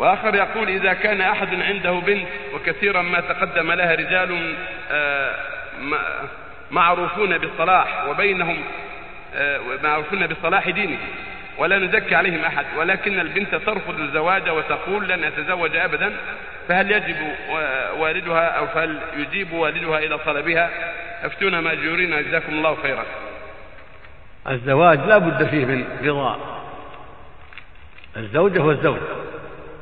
وآخر يقول إذا كان أحد عنده بنت وكثيرا ما تقدم لها رجال آه، معروفون بالصلاح وبينهم آه، معروفون بصلاح دينه ولا نزكي عليهم أحد ولكن البنت ترفض الزواج وتقول لن أتزوج أبدا فهل يجب و- والدها أو فهل يجيب والدها إلى طلبها؟ أفتونا مأجورين جزاكم الله خيرا. الزواج لا بد فيه من رضا. الزوجة والزوج.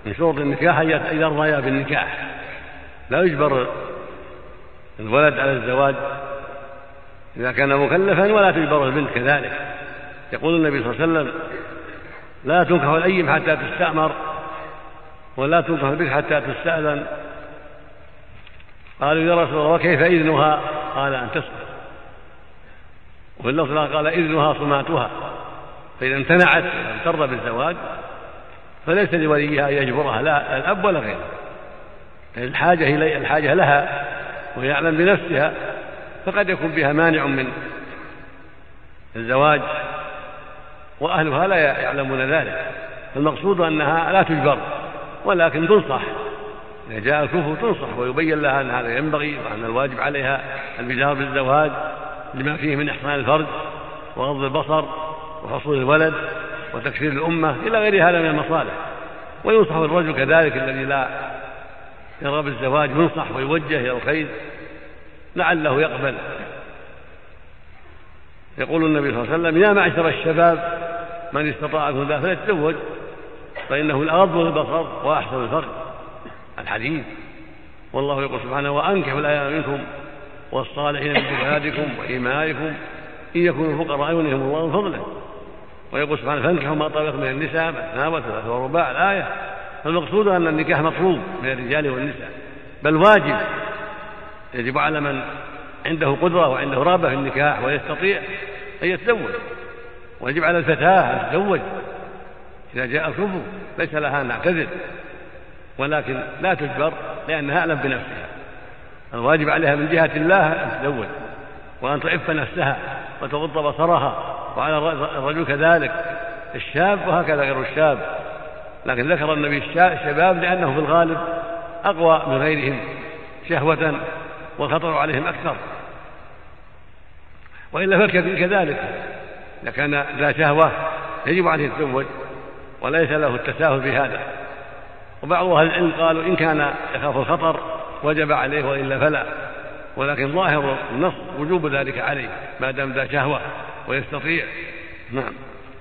من شروط النكاح أن يرضيا بالنكاح. لا يجبر الولد على الزواج إذا كان مكلفا ولا تجبر البنت كذلك. يقول النبي صلى الله عليه وسلم لا تنكح الأيم حتى تستأمر ولا تنكح البنت حتى تستأذن. قالوا يا رسول الله وكيف إذنها؟ قال أن تسكت وفي اللفظ قال إذنها صماتها. فإذا امتنعت ولم ترضى بالزواج فليس لوليها أن يجبرها لا الأب ولا غيره. الحاجة إلي الحاجة لها وهي أعلم بنفسها فقد يكون بها مانع من الزواج وأهلها لا يعلمون ذلك. فالمقصود أنها لا تجبر ولكن تنصح. إذا جاء الكفر تنصح ويبين لها أن هذا ينبغي وأن الواجب عليها البدار بالزواج لما فيه من إحسان الفرج وغض البصر وحصول الولد. وتكفير الأمة إلى غير هذا من المصالح. وينصح الرجل كذلك الذي لا يرغب بالزواج ينصح ويوجه إلى الخير لعله يقبل. يقول النبي صلى الله عليه وسلم يا معشر الشباب من استطاع ذا فليتزوج فإنه الأغض للبصر وأحسن الفرج. الحديث. والله يقول سبحانه وأنكحوا الأيام منكم والصالحين من عبادكم وإيمائكم إن يكونوا فقراء يغنيهم الله من فضله. ويقول سبحانه فانكحوا ما لكم من النساء مثنى وثلاث ورباع الآية. فالمقصود أن النكاح مطلوب من الرجال والنساء. بل واجب يجب على من عنده قدرة وعنده رغبة في النكاح ويستطيع أن يتزوج. ويجب على الفتاة أن تتزوج. إذا جاء الكفر ليس لها أن تعتذر ولكن لا تجبر لأنها أعلم بنفسها. الواجب عليها من جهة الله أن تتزوج. وأن تعف نفسها وتغض بصرها وعلى الرجل كذلك الشاب وهكذا غير الشاب. لكن ذكر النبي الشباب لأنه في الغالب أقوى من غيرهم شهوة والخطر عليهم أكثر. وإلا فالكثير كذلك إذا كان ذا شهوة يجب عليه يتزوج وليس له التساهل في هذا. وبعض أهل العلم قالوا إن كان يخاف الخطر وجب عليه وإلا فلا ولكن ظاهر النص وجوب ذلك عليه ما دام ذا شهوة. ويستطيع. نعم.